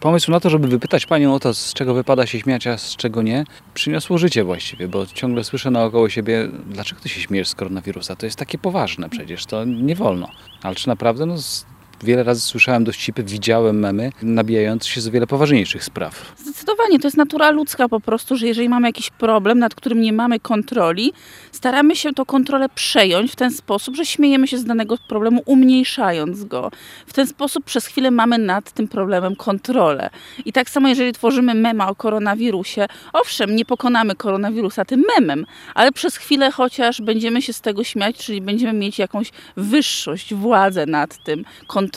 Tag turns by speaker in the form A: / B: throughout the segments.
A: pomysł na to, żeby wypytać Panią o to, z czego wypada się śmiać, a z czego nie, przyniosło życie właściwie, bo ciągle słyszę naokoło siebie, dlaczego Ty się śmiejesz z koronawirusa? To jest takie poważne przecież, to nie wolno. Ale czy naprawdę? No, wiele razy słyszałem dowcipy, widziałem memy nabijające się z wiele poważniejszych spraw.
B: Zdecydowanie, to jest natura ludzka po prostu, że jeżeli mamy jakiś problem, nad którym nie mamy kontroli, staramy się tą kontrolę przejąć w ten sposób, że śmiejemy się z danego problemu, umniejszając go. W ten sposób przez chwilę mamy nad tym problemem kontrolę. I tak samo, jeżeli tworzymy mema o koronawirusie, owszem, nie pokonamy koronawirusa tym memem, ale przez chwilę chociaż będziemy się z tego śmiać, czyli będziemy mieć jakąś wyższość, władzę nad tym, kontrolę,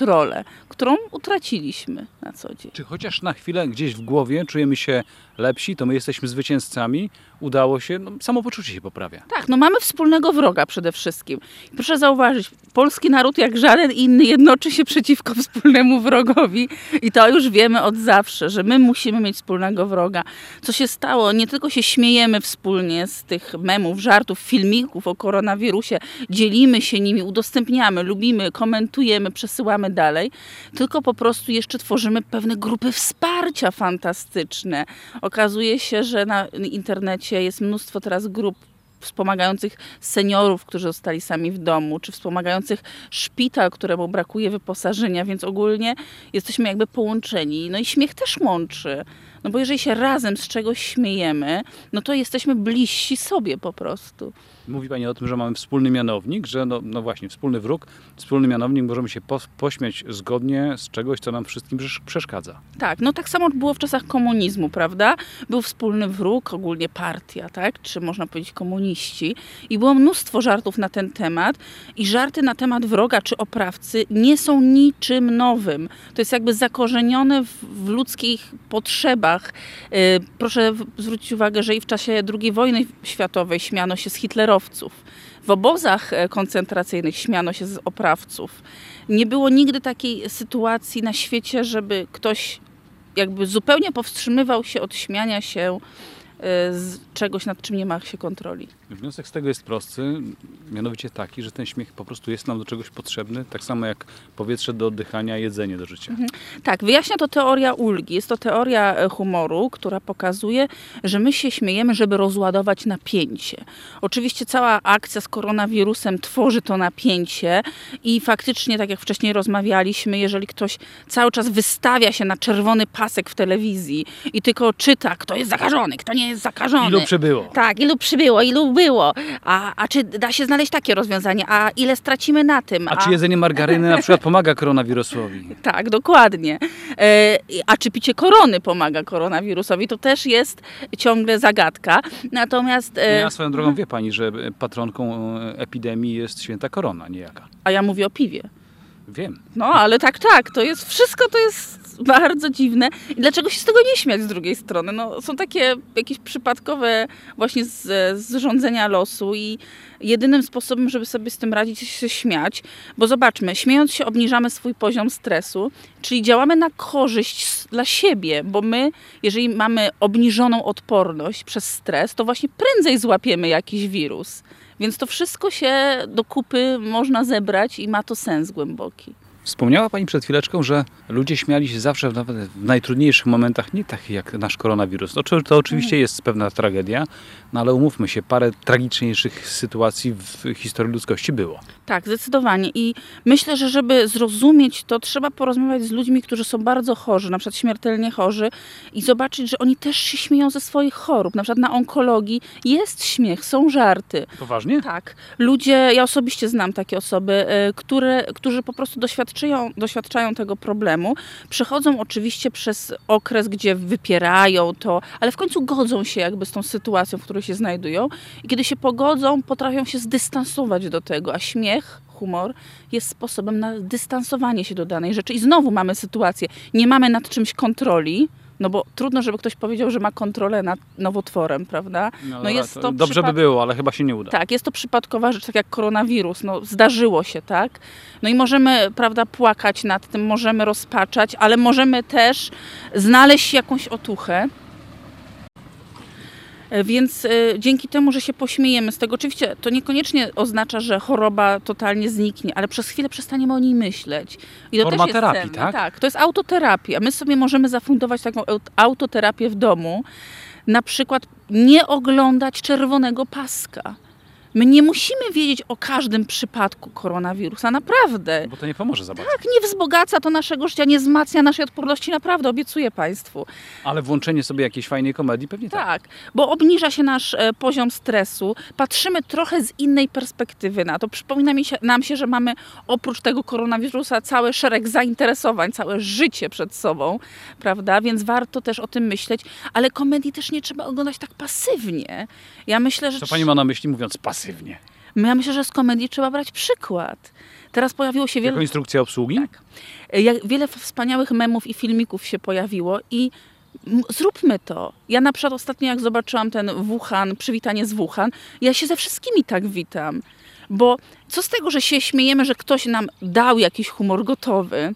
B: którą utraciliśmy na co dzień.
A: Czy chociaż na chwilę gdzieś w głowie czujemy się lepsi, to my jesteśmy zwycięzcami, udało się, no, samopoczucie się poprawia.
B: Tak, no mamy wspólnego wroga przede wszystkim. Proszę zauważyć, polski naród jak żaden inny jednoczy się przeciwko wspólnemu wrogowi i to już wiemy od zawsze, że my musimy mieć wspólnego wroga. Co się stało? Nie tylko się śmiejemy wspólnie z tych memów, żartów, filmików o koronawirusie, dzielimy się nimi, udostępniamy, lubimy, komentujemy, przesyłamy dalej, tylko po prostu jeszcze tworzymy pewne grupy wsparcia fantastyczne. Okazuje się, że na internecie jest mnóstwo teraz grup wspomagających seniorów, którzy zostali sami w domu, czy wspomagających szpital, któremu brakuje wyposażenia, więc ogólnie jesteśmy jakby połączeni. No i śmiech też łączy. No bo jeżeli się razem z czegoś śmiejemy, no to jesteśmy bliżsi sobie po prostu.
A: Mówi Pani o tym, że mamy wspólny mianownik, że no, no właśnie, wspólny wróg, wspólny mianownik, możemy się po, pośmiać zgodnie z czegoś, co nam wszystkim przeszkadza.
B: Tak, no tak samo było w czasach komunizmu, prawda? Był wspólny wróg, ogólnie partia, tak? Czy można powiedzieć komuniści. I było mnóstwo żartów na ten temat i żarty na temat wroga czy oprawcy nie są niczym nowym. To jest jakby zakorzenione w, w ludzkich potrzebach. Yy, proszę zwrócić uwagę, że i w czasie II wojny światowej śmiano się z Hitlerowców, w obozach e, koncentracyjnych śmiano się z oprawców. Nie było nigdy takiej sytuacji na świecie, żeby ktoś jakby zupełnie powstrzymywał się od śmiania się z czegoś, nad czym nie ma się kontroli.
A: Wniosek z tego jest prosty, mianowicie taki, że ten śmiech po prostu jest nam do czegoś potrzebny, tak samo jak powietrze do oddychania, jedzenie do życia. Mhm.
B: Tak, wyjaśnia to teoria ulgi. Jest to teoria e, humoru, która pokazuje, że my się śmiejemy, żeby rozładować napięcie. Oczywiście cała akcja z koronawirusem tworzy to napięcie i faktycznie, tak jak wcześniej rozmawialiśmy, jeżeli ktoś cały czas wystawia się na czerwony pasek w telewizji i tylko czyta, kto jest zakażony, kto nie jest zakażony.
A: Ilu przybyło.
B: Tak, ilu przybyło, ilu było. A, a czy da się znaleźć takie rozwiązanie? A ile stracimy na tym?
A: A, a... czy jedzenie margaryny na przykład pomaga koronawirusowi?
B: Tak, dokładnie. E, a czy picie korony pomaga koronawirusowi? To też jest ciągle zagadka. Natomiast...
A: E... Ja swoją drogą wie pani, że patronką e, epidemii jest święta korona niejaka.
B: A ja mówię o piwie.
A: Wiem.
B: No, ale tak, tak, to jest wszystko, to jest bardzo dziwne. I dlaczego się z tego nie śmiać z drugiej strony? No, są takie jakieś przypadkowe właśnie z, zrządzenia losu i jedynym sposobem, żeby sobie z tym radzić, jest się śmiać, bo zobaczmy, śmiejąc się obniżamy swój poziom stresu, czyli działamy na korzyść dla siebie, bo my, jeżeli mamy obniżoną odporność przez stres, to właśnie prędzej złapiemy jakiś wirus. Więc to wszystko się do kupy można zebrać i ma to sens głęboki.
A: Wspomniała Pani przed chwileczką, że ludzie śmiali się zawsze w, nawet w najtrudniejszych momentach, nie takich jak nasz koronawirus. To, to oczywiście jest pewna tragedia, no ale umówmy się, parę tragiczniejszych sytuacji w historii ludzkości było.
B: Tak, zdecydowanie. I myślę, że żeby zrozumieć to, trzeba porozmawiać z ludźmi, którzy są bardzo chorzy, na przykład śmiertelnie chorzy i zobaczyć, że oni też się śmieją ze swoich chorób. Na przykład na onkologii jest śmiech, są żarty.
A: Poważnie?
B: Tak. Ludzie, ja osobiście znam takie osoby, e, które, którzy po prostu doświadczają, doświadczają tego problemu. Przechodzą oczywiście przez okres, gdzie wypierają to, ale w końcu godzą się jakby z tą sytuacją, w której się znajdują i kiedy się pogodzą, potrafią się zdystansować do tego, a śmiech humor jest sposobem na dystansowanie się do danej rzeczy. I znowu mamy sytuację, nie mamy nad czymś kontroli, no bo trudno, żeby ktoś powiedział, że ma kontrolę nad nowotworem, prawda?
A: No, no jest to dobrze przypad... by było, ale chyba się nie uda.
B: Tak, jest to przypadkowa rzecz, tak jak koronawirus. No, zdarzyło się, tak? No i możemy, prawda, płakać nad tym, możemy rozpaczać, ale możemy też znaleźć jakąś otuchę Więc e, dzięki temu, że się pośmiejemy z tego, oczywiście to niekoniecznie oznacza, że choroba totalnie zniknie, ale przez chwilę przestaniemy o niej myśleć. I to
A: Forma
B: też jest
A: terapii,
B: cenne.
A: tak?
B: Tak, to jest autoterapia. My sobie możemy zafundować taką aut- autoterapię w domu. Na przykład nie oglądać czerwonego paska. My nie musimy wiedzieć o każdym przypadku koronawirusa, naprawdę.
A: Bo to nie pomoże za bardzo.
B: Tak, nie wzbogaca to naszego życia, nie wzmacnia naszej odporności, naprawdę, obiecuję Państwu.
A: Ale włączenie sobie jakiejś fajnej komedii pewnie tak.
B: Tak, bo obniża się nasz e, poziom stresu, patrzymy trochę z innej perspektywy na to. Przypomina mi się, nam się, że mamy oprócz tego koronawirusa cały szereg zainteresowań, całe życie przed sobą, prawda? Więc warto też o tym myśleć, ale komedii też nie trzeba oglądać tak pasywnie. Ja myślę, że
A: Co pani ma na myśli mówiąc pasywnie?
B: Ja myślę, że z komedii trzeba brać przykład. Teraz pojawiło się wiele
A: Jako instrukcja obsługi?
B: Tak. Jak wiele wspaniałych memów i filmików się pojawiło i zróbmy to. Ja na przykład ostatnio jak zobaczyłam ten Wuhan, przywitanie z Wuhan, ja się ze wszystkimi tak witam. Bo co z tego, że się śmiejemy, że ktoś nam dał jakiś humor gotowy,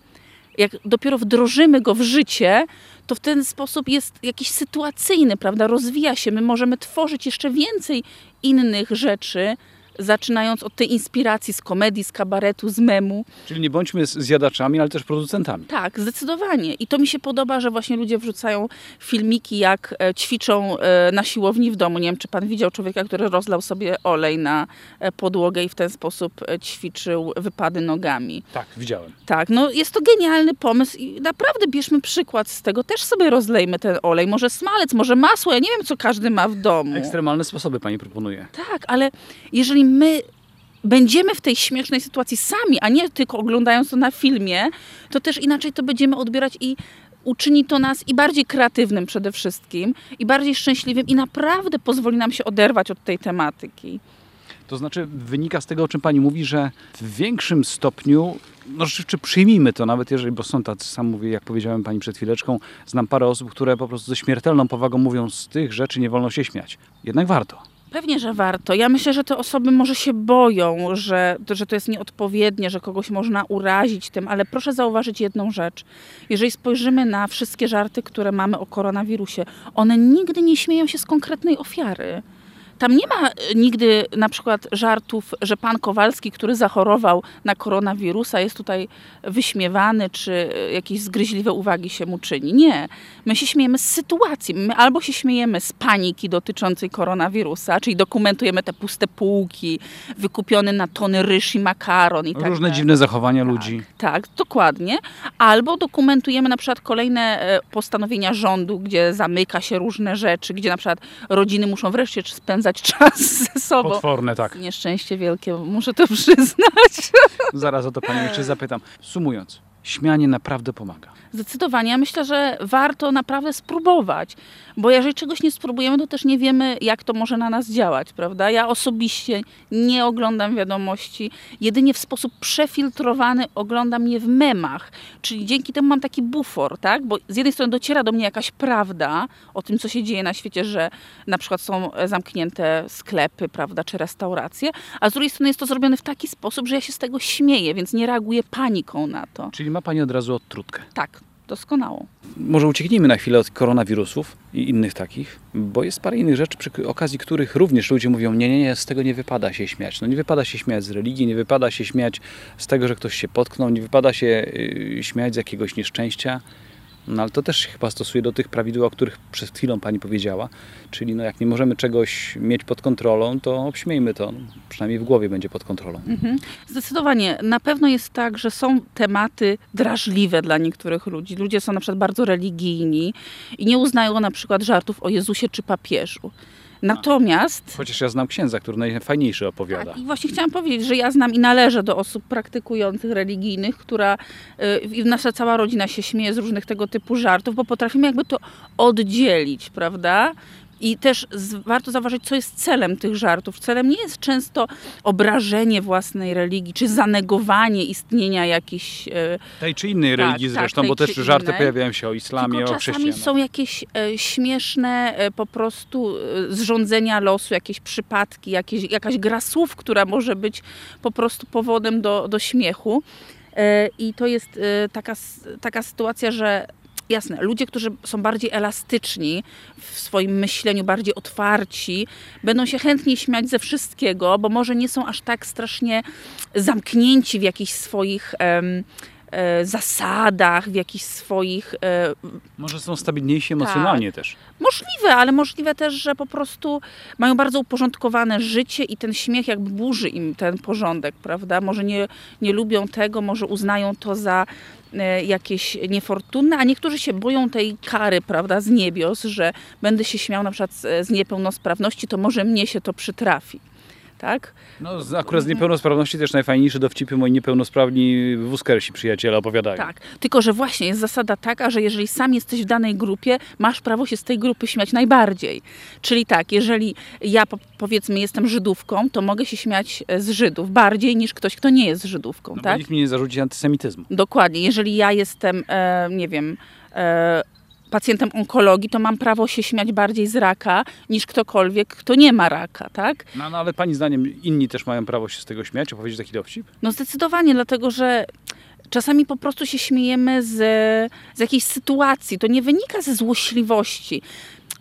B: jak dopiero wdrożymy go w życie, to w ten sposób jest jakiś sytuacyjny, prawda? Rozwija się. My możemy tworzyć jeszcze więcej innych rzeczy, zaczynając od tej inspiracji z komedii, z kabaretu, z memu.
A: Czyli nie bądźmy zjadaczami, ale też producentami.
B: Tak, zdecydowanie. I to mi się podoba, że właśnie ludzie wrzucają filmiki, jak e, ćwiczą e, na siłowni w domu. Nie wiem, czy pan widział człowieka, który rozlał sobie olej na e, podłogę i w ten sposób ćwiczył wypady nogami.
A: Tak, widziałem.
B: Tak, no jest to genialny pomysł i naprawdę bierzmy przykład z tego. Też sobie rozlejmy ten olej. Może smalec, może masło. Ja nie wiem, co każdy ma w domu.
A: Ekstremalne sposoby pani proponuje.
B: Tak, ale jeżeli my będziemy w tej śmiesznej sytuacji sami, a nie tylko oglądając to na filmie, to też inaczej to będziemy odbierać i uczyni to nas i bardziej kreatywnym przede wszystkim, i bardziej szczęśliwym i naprawdę pozwoli nam się oderwać od tej tematyki.
A: To znaczy wynika z tego, o czym pani mówi, że w większym stopniu, no czy, czy przyjmijmy to, nawet jeżeli, bo są tacy, sam mówię, jak powiedziałem pani przed chwileczką, znam parę osób, które po prostu ze śmiertelną powagą mówią, z tych rzeczy nie wolno się śmiać. Jednak warto.
B: Pewnie, że warto. Ja myślę, że te osoby może się boją, że, że to jest nieodpowiednie, że kogoś można urazić tym, ale proszę zauważyć jedną rzecz. Jeżeli spojrzymy na wszystkie żarty, które mamy o koronawirusie, one nigdy nie śmieją się z konkretnej ofiary. Tam nie ma e, nigdy na przykład żartów, że pan Kowalski, który zachorował na koronawirusa, jest tutaj wyśmiewany, czy e, jakieś zgryźliwe uwagi się mu czyni. Nie. My się śmiejemy z sytuacji. My albo się śmiejemy z paniki dotyczącej koronawirusa, czyli dokumentujemy te puste półki, wykupiony na tony ryż i makaron i tak
A: Różne
B: dalej.
A: dziwne zachowania ludzi.
B: Tak, dokładnie. Albo dokumentujemy na przykład kolejne e, postanowienia rządu, gdzie zamyka się różne rzeczy, gdzie na przykład rodziny muszą wreszcie spędzać czas ze sobą.
A: Potworne, tak.
B: Nieszczęście wielkie, muszę to przyznać.
A: Zaraz o to panią jeszcze zapytam. Sumując, śmianie naprawdę pomaga.
B: Zdecydowanie. Ja myślę, że warto naprawdę spróbować, bo jeżeli czegoś nie spróbujemy, to też nie wiemy, jak to może na nas działać, prawda? Ja osobiście nie oglądam wiadomości, jedynie w sposób przefiltrowany oglądam je w memach, czyli dzięki temu mam taki bufor, tak? Bo z jednej strony dociera do mnie jakaś prawda o tym, co się dzieje na świecie, że na przykład są zamknięte sklepy, prawda, czy restauracje, a z drugiej strony jest to zrobione w taki sposób, że ja się z tego śmieję, więc nie reaguję paniką na to.
A: Czyli ma pani od razu odtrutkę.
B: Tak, doskonałą.
A: Może ucieknijmy na chwilę od koronawirusów i innych takich, bo jest parę innych rzeczy, przy okazji których również ludzie mówią, nie, nie, nie, z tego nie wypada się śmiać. No nie wypada się śmiać z religii, nie wypada się śmiać z tego, że ktoś się potknął, nie wypada się yy, śmiać z jakiegoś nieszczęścia. No ale to też się chyba stosuje do tych prawideł, o których przed chwilą Pani powiedziała. Czyli no jak nie możemy czegoś mieć pod kontrolą, to obśmiejmy to. No, przynajmniej w głowie będzie pod kontrolą.
B: Mhm. Zdecydowanie. Na pewno jest tak, że są tematy drażliwe dla niektórych ludzi. Ludzie są na przykład bardzo religijni i nie uznają na przykład żartów o Jezusie czy papieżu. Natomiast
A: Chociaż ja znam księdza, który najfajniejszy opowiada.
B: tak, i właśnie chciałam powiedzieć, że ja znam i należę do osób praktykujących religijnych, która y, i nasza cała rodzina się śmieje z różnych tego typu żartów, bo potrafimy jakby to oddzielić, prawda? I też warto zauważyć, co jest celem tych żartów. Celem nie jest często obrażenie własnej religii, czy zanegowanie istnienia jakichś. y,
A: Tej czy innej
B: Tak,
A: religii
B: tak,
A: zresztą,
B: tej
A: bo też żarty
B: innej.
A: pojawiają się o islamie,
B: Tylko
A: o
B: czasami
A: chrześcijanach.
B: są jakieś e, śmieszne e, po prostu e, zrządzenia losu, jakieś przypadki, jakieś, jakaś gra słów, która może być po prostu powodem do, do śmiechu. E, I to jest e, taka, taka sytuacja, że jasne, ludzie, którzy są bardziej elastyczni w swoim myśleniu, bardziej otwarci, będą się chętnie śmiać ze wszystkiego, bo może nie są aż tak strasznie zamknięci w jakichś swoich em, zasadach, w jakichś swoich e,
A: Może są stabilniejsi emocjonalnie też.
B: Możliwe, ale możliwe też, że po prostu mają bardzo uporządkowane życie i ten śmiech jakby burzy im ten porządek, prawda? Może nie, nie lubią tego, może uznają to za e, jakieś niefortunne, a niektórzy się boją tej kary, prawda, z niebios, że będę się śmiał na przykład z niepełnosprawności, to może mnie się to przytrafi. Tak?
A: No, z- akurat z niepełnosprawności też najfajniejsze dowcipy moi niepełnosprawni wózkersi przyjaciele opowiadają.
B: Tak. Tylko, że właśnie jest zasada taka, że jeżeli sam jesteś w danej grupie, masz prawo się z tej grupy śmiać najbardziej. Czyli tak, jeżeli ja po, powiedzmy jestem Żydówką, to mogę się śmiać e, z Żydów bardziej niż ktoś, kto nie jest Żydówką,
A: No,
B: tak?
A: nikt mi nie zarzuci antysemityzmu.
B: Dokładnie. Jeżeli ja jestem, e, nie wiem, e, pacjentem onkologii, to mam prawo się śmiać bardziej z raka niż ktokolwiek, kto nie ma raka, tak?
A: No, no ale pani zdaniem inni też mają prawo się z tego śmiać, opowiedzieć taki dowcip?
B: No zdecydowanie, dlatego że czasami po prostu się śmiejemy z, z jakiejś sytuacji. To nie wynika ze złośliwości.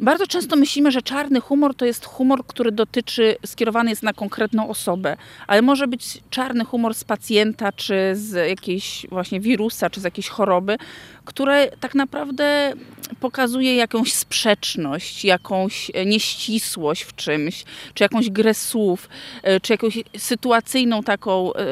B: Bardzo często myślimy, że czarny humor to jest humor, który dotyczy, skierowany jest na konkretną osobę, ale może być czarny humor z pacjenta, czy z jakiejś właśnie wirusa, czy z jakiejś choroby, które tak naprawdę pokazuje jakąś sprzeczność, jakąś e, nieścisłość w czymś, czy jakąś grę słów, e, czy jakąś sytuacyjną taką e,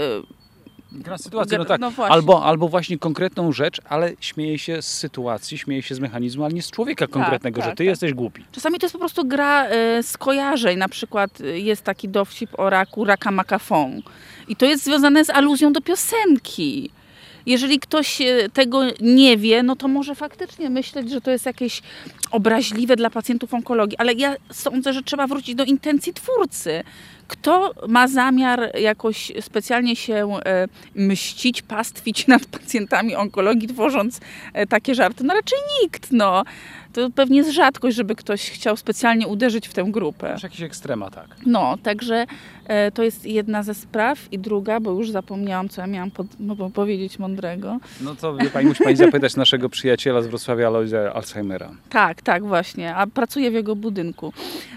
A: Gra sytuacja, no tak.
B: no właśnie.
A: albo, albo właśnie konkretną rzecz, ale śmieje się z sytuacji, śmieje się z mechanizmu, ale nie z człowieka konkretnego,
B: tak,
A: że ty
B: tak.
A: jesteś głupi.
B: Czasami to jest po prostu gra e, skojarzeń. Na przykład e, jest taki dowcip o raku, raka makafon. I to jest związane z aluzją do piosenki. Jeżeli ktoś e, tego nie wie, no to może faktycznie myśleć, że to jest jakieś obraźliwe dla pacjentów onkologii. Ale ja sądzę, że trzeba wrócić do intencji twórcy. Kto ma zamiar jakoś specjalnie się e, mścić, pastwić nad pacjentami onkologii, tworząc e, takie żarty? No raczej nikt, no. To pewnie jest rzadkość, żeby ktoś chciał specjalnie uderzyć w tę grupę.
A: Masz jakieś ekstrema, tak.
B: No, także e, to jest jedna ze spraw. I druga, bo już zapomniałam, co ja miałam pod, no, powiedzieć mądrego.
A: No to wie pani, musi pani zapytać naszego przyjaciela z Wrocławia, Aloyza Alzheimera.
B: Tak, tak, właśnie. A pracuję w jego budynku.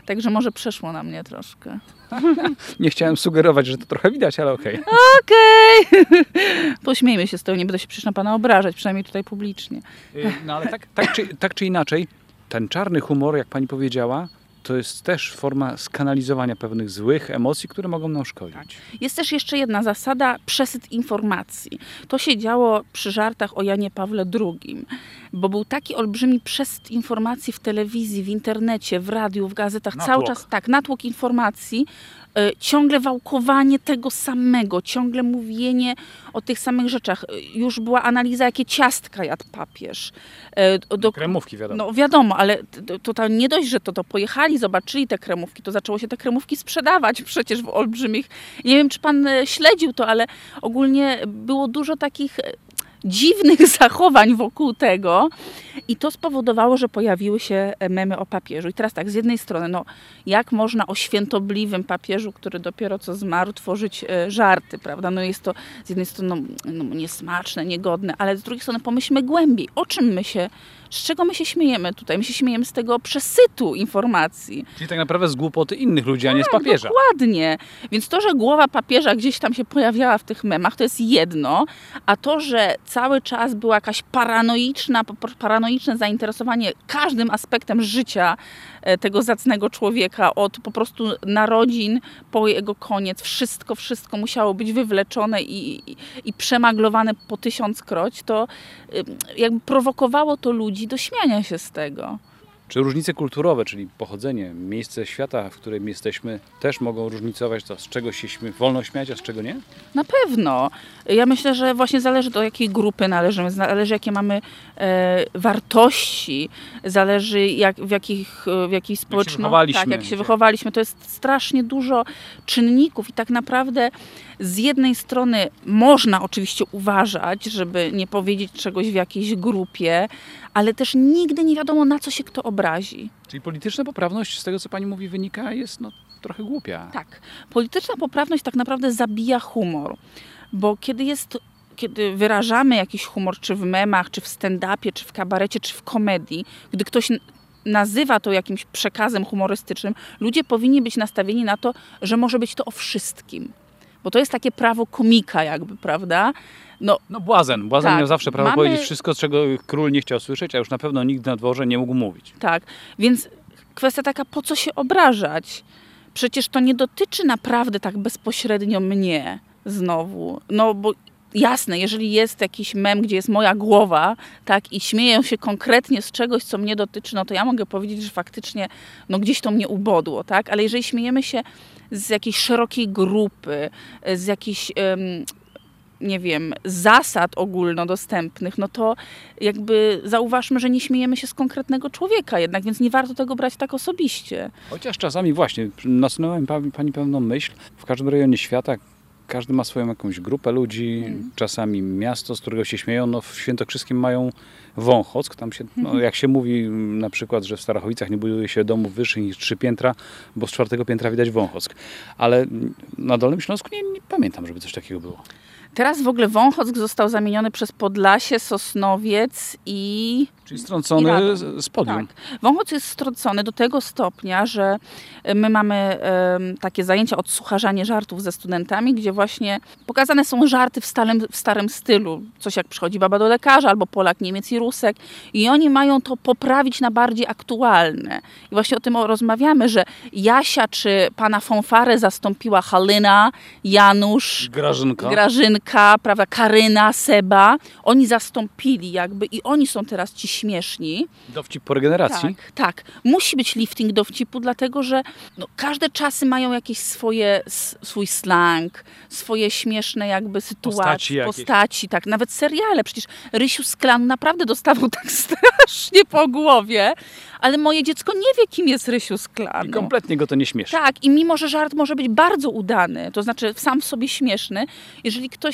B: Także może przeszło na mnie troszkę.
A: Nie chciałem sugerować, że to trochę widać, ale okej.
B: Okej. Pośmiejmy się z tego, nie będę się przecież na pana obrażać, przynajmniej tutaj publicznie.
A: Y, No ale tak, tak, czy, tak czy inaczej, ten czarny humor, jak pani powiedziała, to jest też forma skanalizowania pewnych złych emocji, które mogą nam szkodzić.
B: Jest też jeszcze jedna zasada, przesyt informacji. To się działo przy żartach o Janie Pawle II, bo był taki olbrzymi przesyt informacji w telewizji, w internecie, w radiu, w gazetach, cały
A: Natłok.
B: czas tak, natłok informacji, ciągle wałkowanie tego samego, ciągle mówienie o tych samych rzeczach. E, Już była analiza, jakie ciastka jadł papież. E, do,
A: Kremówki, wiadomo.
B: no wiadomo, ale to, to nie dość, że to, to pojechali, zobaczyli te kremówki, to zaczęło się te kremówki sprzedawać przecież w olbrzymich. Nie wiem, czy pan e, śledził to, ale ogólnie było dużo takich e, dziwnych zachowań wokół tego i to spowodowało, że pojawiły się e, memy o papieżu. I teraz tak, z jednej strony, no jak można o świętobliwym papieżu, który dopiero co zmarł, tworzyć e, żarty, prawda? No jest to z jednej strony no, no, niesmaczne, niegodne, ale z drugiej strony pomyślmy głębiej, o czym my się, z czego my się śmiejemy tutaj? My się śmiejemy z tego przesytu informacji.
A: Czyli tak naprawdę z głupoty innych ludzi, a nie z papieża.
B: Dokładnie. Więc to, że głowa papieża gdzieś tam się pojawiała w tych memach, to jest jedno, a to, że cały czas była jakaś paranoiczna, paranoiczne zainteresowanie każdym aspektem życia tego zacnego człowieka, od po prostu narodzin po jego koniec, wszystko, wszystko musiało być wywleczone i, i, i przemaglowane po tysiąckroć, to ym, jakby prowokowało to ludzi do śmiania się z tego.
A: Czy różnice kulturowe, czyli pochodzenie, miejsce świata, w którym jesteśmy, też mogą różnicować to, z czego się śmie- wolno śmiać, a z czego nie?
B: Na pewno. Ja myślę, że właśnie zależy do jakiej grupy należymy, zależy jakie mamy e, wartości, zależy jak, w jakich, w jakiej społeczności, tak, jak się wychowaliśmy. To jest strasznie dużo czynników i tak naprawdę z jednej strony można oczywiście uważać, żeby nie powiedzieć czegoś w jakiejś grupie, ale też nigdy nie wiadomo na co się kto obrazi.
A: Czyli polityczna poprawność, z tego co pani mówi, wynika, jest no, trochę głupia.
B: Tak. Polityczna poprawność tak naprawdę zabija humor, bo kiedy jest kiedy wyrażamy jakiś humor, czy w memach, czy w stand-upie, czy w kabarecie, czy w komedii, gdy ktoś nazywa to jakimś przekazem humorystycznym, ludzie powinni być nastawieni na to, że może być to o wszystkim. Bo to jest takie prawo komika jakby, prawda? No,
A: No błazen. Błazen
B: Tak,
A: miał zawsze prawo
B: mamy-
A: powiedzieć wszystko, czego król nie chciał słyszeć, a już na pewno nikt na dworze nie mógł mówić.
B: Tak, więc kwestia taka, po co się obrażać? Przecież to nie dotyczy naprawdę tak bezpośrednio mnie znowu. No bo jasne, jeżeli jest jakiś mem, gdzie jest moja głowa, tak, i śmieją się konkretnie z czegoś, co mnie dotyczy, no to ja mogę powiedzieć, że faktycznie no gdzieś to mnie ubodło, tak? Ale jeżeli śmiejemy się z jakiejś szerokiej grupy, z jakichś em, nie wiem, zasad ogólnodostępnych, no to jakby zauważmy, że nie śmiejemy się z konkretnego człowieka jednak, więc nie warto tego brać tak osobiście.
A: Chociaż czasami właśnie nasunęła mi pani pewną myśl. W każdym rejonie świata każdy ma swoją jakąś grupę ludzi, czasami miasto, z którego się śmieją. No, w Świętokrzyskim mają Wąchock. Tam się, no, jak się mówi na przykład, że w Starachowicach nie buduje się domów wyższych niż trzy piętra, bo z czwartego piętra widać Wąchock. Ale na Dolnym Śląsku nie, nie pamiętam, żeby coś takiego było.
B: Teraz w ogóle Wąchock został zamieniony przez Podlasie, Sosnowiec i
A: Czyli strącony
B: I
A: z, podium.
B: Tak. Wąchoc jest strącony do tego stopnia, że e, my mamy em, takie zajęcia odsłucharzanie żartów ze studentami, gdzie właśnie pokazane są żarty w starym, w starym stylu. Coś jak przychodzi baba do lekarza, albo Polak, Niemiec i Rusek. I oni mają to poprawić na bardziej aktualne. I właśnie o tym rozmawiamy, że Jasia czy pana Fonfarę zastąpiła Halina, Janusz,
A: Grażynka.
B: Grażynka, prawda, Karyna, Seba. Oni zastąpili jakby i oni są teraz ci śmieszni.
A: Dowcip po regeneracji.
B: Tak, tak. Musi być lifting dowcipu, dlatego że no, każde czasy mają jakieś swoje, swój slang, swoje śmieszne jakby sytuacje,
A: Postaci jakieś.
B: postaci, tak. Nawet seriale. Przecież Rysiu z klanu naprawdę dostawał tak strasznie po głowie, ale moje dziecko nie wie, kim jest Rysiu z
A: I
B: klanu.
A: kompletnie go to nie śmieszy.
B: Tak, i mimo, że żart może być bardzo udany, to znaczy sam w sobie śmieszny, jeżeli ktoś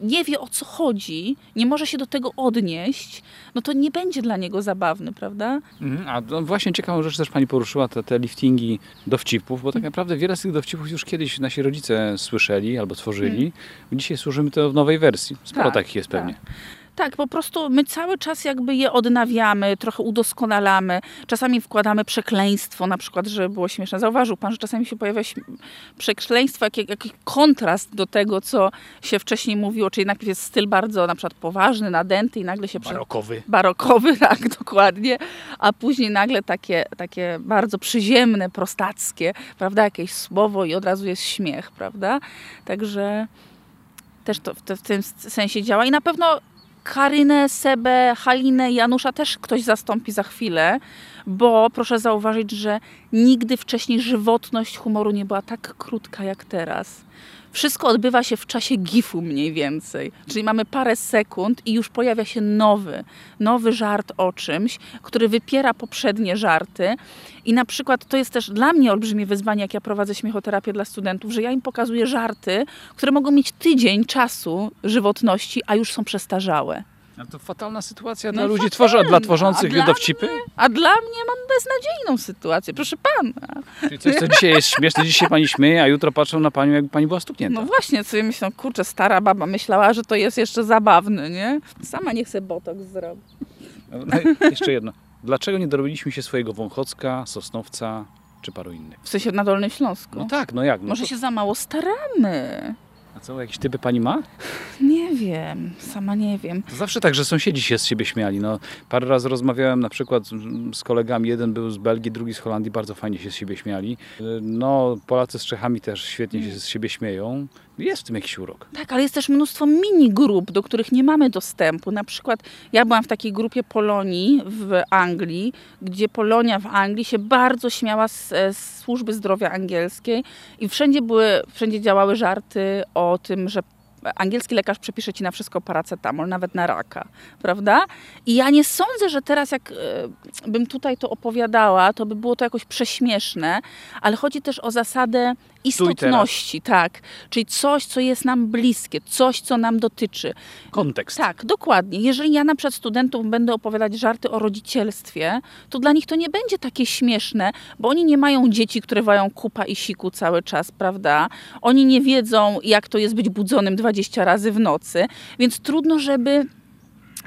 B: nie wie o co chodzi, nie może się do tego odnieść, no to nie będzie dla niego zabawny, prawda?
A: Mhm, A no właśnie ciekawą rzecz też Pani poruszyła, te, te liftingi dowcipów, bo
B: Mhm.
A: tak naprawdę wiele z tych dowcipów już kiedyś nasi rodzice słyszeli albo tworzyli.
B: Mhm.
A: Dzisiaj służymy to w nowej wersji. Sporo
B: Tak,
A: takich jest pewnie.
B: Tak, po prostu my cały czas jakby je odnawiamy, trochę udoskonalamy. Czasami wkładamy przekleństwo, na przykład, żeby było śmieszne. Zauważył pan, że czasami się pojawia przekleństwo, jak, jakiś kontrast do tego, co się wcześniej mówiło, czyli najpierw jest styl bardzo na przykład poważny, nadęty i nagle się
A: Barokowy.
B: barokowy, tak, dokładnie, a później nagle takie, takie bardzo przyziemne, prostackie, prawda, jakieś słowo i od razu jest śmiech, prawda? Także też to w, w tym sensie działa i na pewno Karynę, Sebę, Halinę, Janusza też ktoś zastąpi za chwilę, bo proszę zauważyć, że nigdy wcześniej żywotność humoru nie była tak krótka jak teraz. Wszystko odbywa się w czasie gifu mniej więcej. Czyli mamy parę sekund i już pojawia się nowy, nowy żart o czymś, który wypiera poprzednie żarty. I na przykład to jest też dla mnie olbrzymie wyzwanie, jak ja prowadzę śmiechoterapię dla studentów, że ja im pokazuję żarty, które mogą mieć tydzień czasu żywotności, a już są przestarzałe.
A: A to fatalna sytuacja
B: No
A: dla
B: i
A: ludzi tworzy, a dla
B: A
A: tworzących
B: dla
A: dowcipy?
B: A dla mnie mam beznadziejną sytuację, proszę pana.
A: Czyli coś, co dzisiaj jest śmieszne, dzisiaj pani śmieje, a jutro patrzą na panią, jakby pani była stuknięta.
B: No właśnie, sobie myślę, kurczę, stara baba myślała, że to jest jeszcze zabawne, nie? Sama nie chce botoks zrobić.
A: No, jeszcze jedno. Dlaczego nie dorobiliśmy się swojego Wąchocka, Sosnowca czy paru innych?
B: W sensie na Dolnym Śląsku.
A: No tak, no jak? No
B: Może
A: to,
B: się za mało staramy.
A: A co, jakieś typy pani ma?
B: Nie wiem, sama nie wiem.
A: To zawsze tak, że sąsiedzi się z siebie śmiali. No, parę razy rozmawiałem na przykład z kolegami, jeden był z Belgii, drugi z Holandii, bardzo fajnie się z siebie śmiali. No, Polacy z Czechami też świetnie się z siebie śmieją. Jest w tym jakiś urok.
B: Tak, ale jest też mnóstwo mini grup, do których nie mamy dostępu. Na przykład ja byłam w takiej grupie Polonii w Anglii, gdzie Polonia w Anglii się bardzo śmiała z, e, z służby zdrowia angielskiej i wszędzie były, wszędzie działały żarty o tym, że angielski lekarz przepisze ci na wszystko paracetamol, nawet na raka, prawda? I ja nie sądzę, że teraz jak e, bym tutaj to opowiadała, to by było to jakoś prześmieszne, ale chodzi też o zasadę istotności, tak. Czyli coś, co jest nam bliskie, coś, co nam dotyczy.
A: Kontekst.
B: Tak, dokładnie. Jeżeli ja na przykład studentom będę opowiadać żarty o rodzicielstwie, to dla nich to nie będzie takie śmieszne, bo oni nie mają dzieci, które wają kupa i siku cały czas, prawda? Oni nie wiedzą, jak to jest być budzonym 20 razy w nocy, więc trudno, żeby,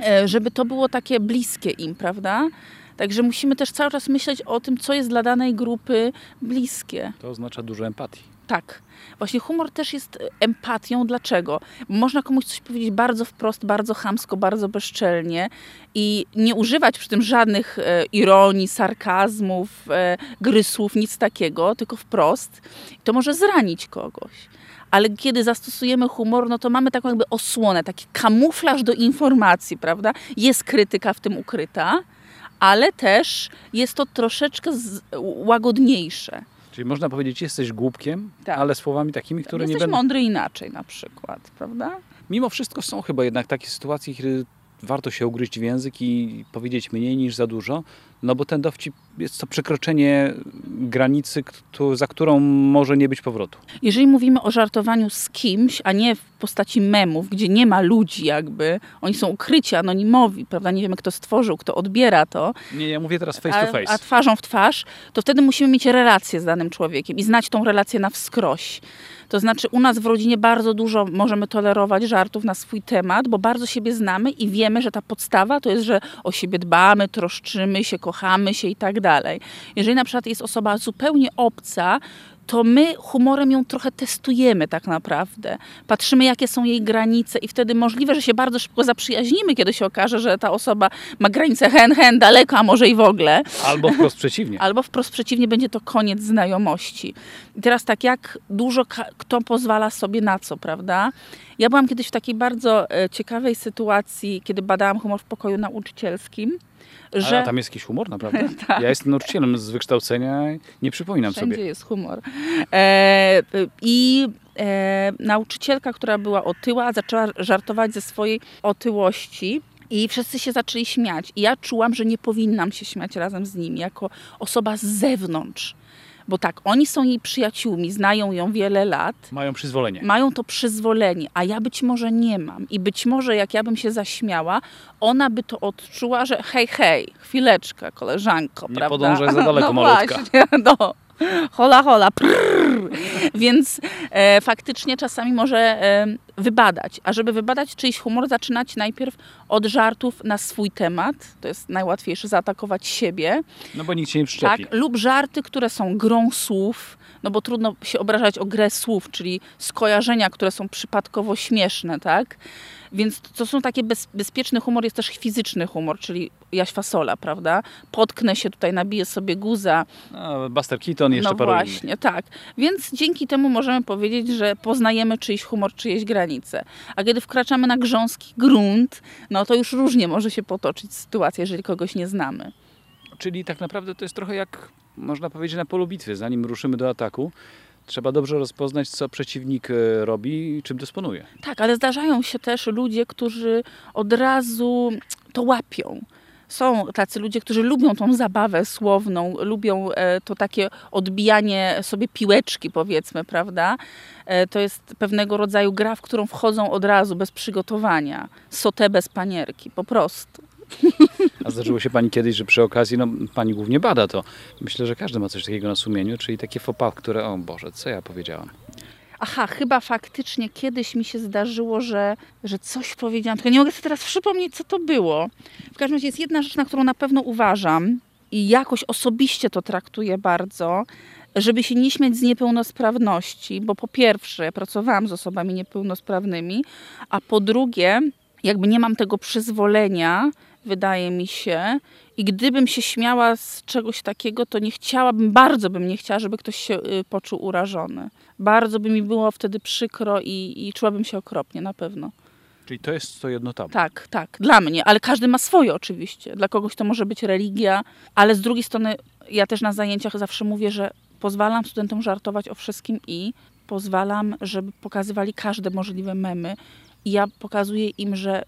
B: e, żeby to było takie bliskie im, prawda? Także musimy też cały czas myśleć o tym, co jest dla danej grupy bliskie.
A: To oznacza dużo empatii.
B: Tak. Właśnie humor też jest empatią. Dlaczego? Można komuś coś powiedzieć bardzo wprost, bardzo chamsko, bardzo bezczelnie i nie używać przy tym żadnych e, ironii, sarkazmów, e, gry słów, nic takiego, tylko wprost. To może zranić kogoś. Ale kiedy zastosujemy humor, no to mamy taką jakby osłonę, taki kamuflaż do informacji, prawda? Jest krytyka w tym ukryta, ale też jest to troszeczkę łagodniejsze.
A: Czyli można powiedzieć, jesteś głupkiem,
B: Tak.
A: ale słowami takimi, które nie
B: Jesteś
A: będą...
B: mądry inaczej na przykład, prawda?
A: Mimo wszystko są chyba jednak takie sytuacje, kiedy warto się ugryźć w język i powiedzieć mniej niż za dużo, no bo ten dowcip jest to przekroczenie granicy, za którą może nie być powrotu.
B: Jeżeli mówimy o żartowaniu z kimś, a nie w postaci memów, gdzie nie ma ludzi jakby, oni są ukryci, anonimowi, prawda, nie wiemy kto stworzył, kto odbiera to,
A: Nie, ja mówię teraz face
B: a,
A: to face.
B: a twarzą w twarz, to wtedy musimy mieć relację z danym człowiekiem i znać tą relację na wskroś. To znaczy u nas w rodzinie bardzo dużo możemy tolerować żartów na swój temat, bo bardzo siebie znamy i wiemy, że ta podstawa to jest, że o siebie dbamy, troszczymy się, kochamy się i tak dalej. Jeżeli na przykład jest osoba zupełnie obca, to my humorem ją trochę testujemy tak naprawdę. Patrzymy, jakie są jej granice i wtedy możliwe, że się bardzo szybko zaprzyjaźnimy, kiedy się okaże, że ta osoba ma granice hen, hen, daleko, a może i w ogóle.
A: Albo wprost przeciwnie.
B: Albo wprost przeciwnie, będzie to koniec znajomości. I teraz tak, jak dużo kto pozwala sobie na co, prawda? Ja byłam kiedyś w takiej bardzo e, ciekawej sytuacji, kiedy badałam humor w pokoju nauczycielskim, że...
A: A tam jest jakiś humor, naprawdę?
B: Tak.
A: Ja jestem nauczycielem z wykształcenia, nie przypominam
B: Wszędzie
A: sobie.
B: jest humor. E, I e, nauczycielka, która była otyła, zaczęła żartować ze swojej otyłości. I wszyscy się zaczęli śmiać. I ja czułam, że nie powinnam się śmiać razem z nimi, jako osoba z zewnątrz. Bo tak, oni są jej przyjaciółmi, znają ją wiele lat,
A: Mają przyzwolenie.
B: mają to przyzwolenie, a ja być może nie mam. I być może jak ja bym się zaśmiała, ona by to odczuła, że hej, hej, chwileczkę, koleżanko,
A: Nie
B: prawda?
A: podążaj za daleko,
B: no
A: malutka.
B: Właśnie, no. Hola, hola, prrr. Więc e, faktycznie czasami może e, wybadać. A żeby wybadać czyjś humor, zaczynać najpierw od żartów na swój temat. To jest najłatwiejsze, zaatakować siebie.
A: No bo nikt się nie
B: Tak,
A: przyczepi.
B: lub żarty, które są grą słów, no bo trudno się obrażać o grę słów, czyli skojarzenia, które są przypadkowo śmieszne, tak? Więc to są takie bez, bezpieczny humor, jest też fizyczny humor, czyli jaś fasola, prawda? Potknę się tutaj, nabiję sobie guza.
A: No, Buster Keaton jeszcze
B: no
A: paru innych.
B: właśnie, tak. Więc dzięki temu możemy powiedzieć, że poznajemy czyjś humor, czyjeś granice. A kiedy wkraczamy na grząski grunt, no to już różnie może się potoczyć sytuacja, jeżeli kogoś nie znamy.
A: Czyli tak naprawdę to jest trochę jak, można powiedzieć, na polu bitwy. Zanim ruszymy do ataku, trzeba dobrze rozpoznać, co przeciwnik e, robi i czym dysponuje.
B: Tak, ale zdarzają się też ludzie, którzy od razu to łapią. Są tacy ludzie, którzy lubią tą zabawę słowną, lubią e, to takie odbijanie sobie piłeczki, powiedzmy, prawda? E, to jest pewnego rodzaju gra, w którą wchodzą od razu, bez przygotowania. Sotę bez panierki, po prostu.
A: A zdarzyło się Pani kiedyś, że przy okazji, no Pani głównie bada to. Myślę, że każdy ma coś takiego na sumieniu, czyli takie pas, które, o Boże, co ja powiedziałam.
B: Aha, chyba faktycznie kiedyś mi się zdarzyło, że, że coś powiedziałam, tylko nie mogę sobie teraz przypomnieć, co to było. W każdym razie jest jedna rzecz, na którą na pewno uważam i jakoś osobiście to traktuję bardzo, żeby się nie śmiać z niepełnosprawności, bo po pierwsze, pracowałam z osobami niepełnosprawnymi, a po drugie, jakby nie mam tego przyzwolenia, wydaje mi się, i gdybym się śmiała z czegoś takiego, to nie chciałabym, bardzo bym nie chciała, żeby ktoś się y, poczuł urażony. Bardzo by mi było wtedy przykro i, i czułabym się okropnie, na pewno.
A: Czyli to jest to jedno tabu.
B: Tak, tak, dla mnie, ale każdy ma swoje oczywiście. Dla kogoś to może być religia, ale z drugiej strony ja też na zajęciach zawsze mówię, że pozwalam studentom żartować o wszystkim i pozwalam, żeby pokazywali każde możliwe memy. I ja pokazuję im, że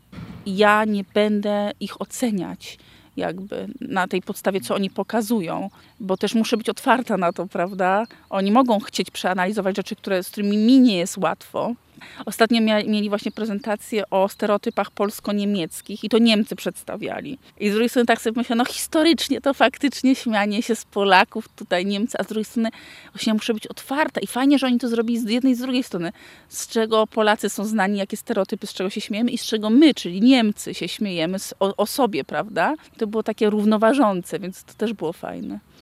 B: ja nie będę ich oceniać jakby na tej podstawie, co oni pokazują, bo też muszę być otwarta na to, prawda? Oni mogą chcieć przeanalizować rzeczy, które, z którymi mi nie jest łatwo, Ostatnio mieli właśnie prezentację o stereotypach polsko-niemieckich i to Niemcy przedstawiali. I z drugiej strony tak sobie myślę, no historycznie to faktycznie śmianie się z Polaków, tutaj Niemcy, a z drugiej strony właśnie muszę być otwarta i fajnie, że oni to zrobili z jednej i z drugiej strony. Z czego Polacy są znani, jakie stereotypy, z czego się śmiejemy i z czego my, czyli Niemcy się śmiejemy o, o sobie, prawda? To było takie równoważące, więc to też było fajne.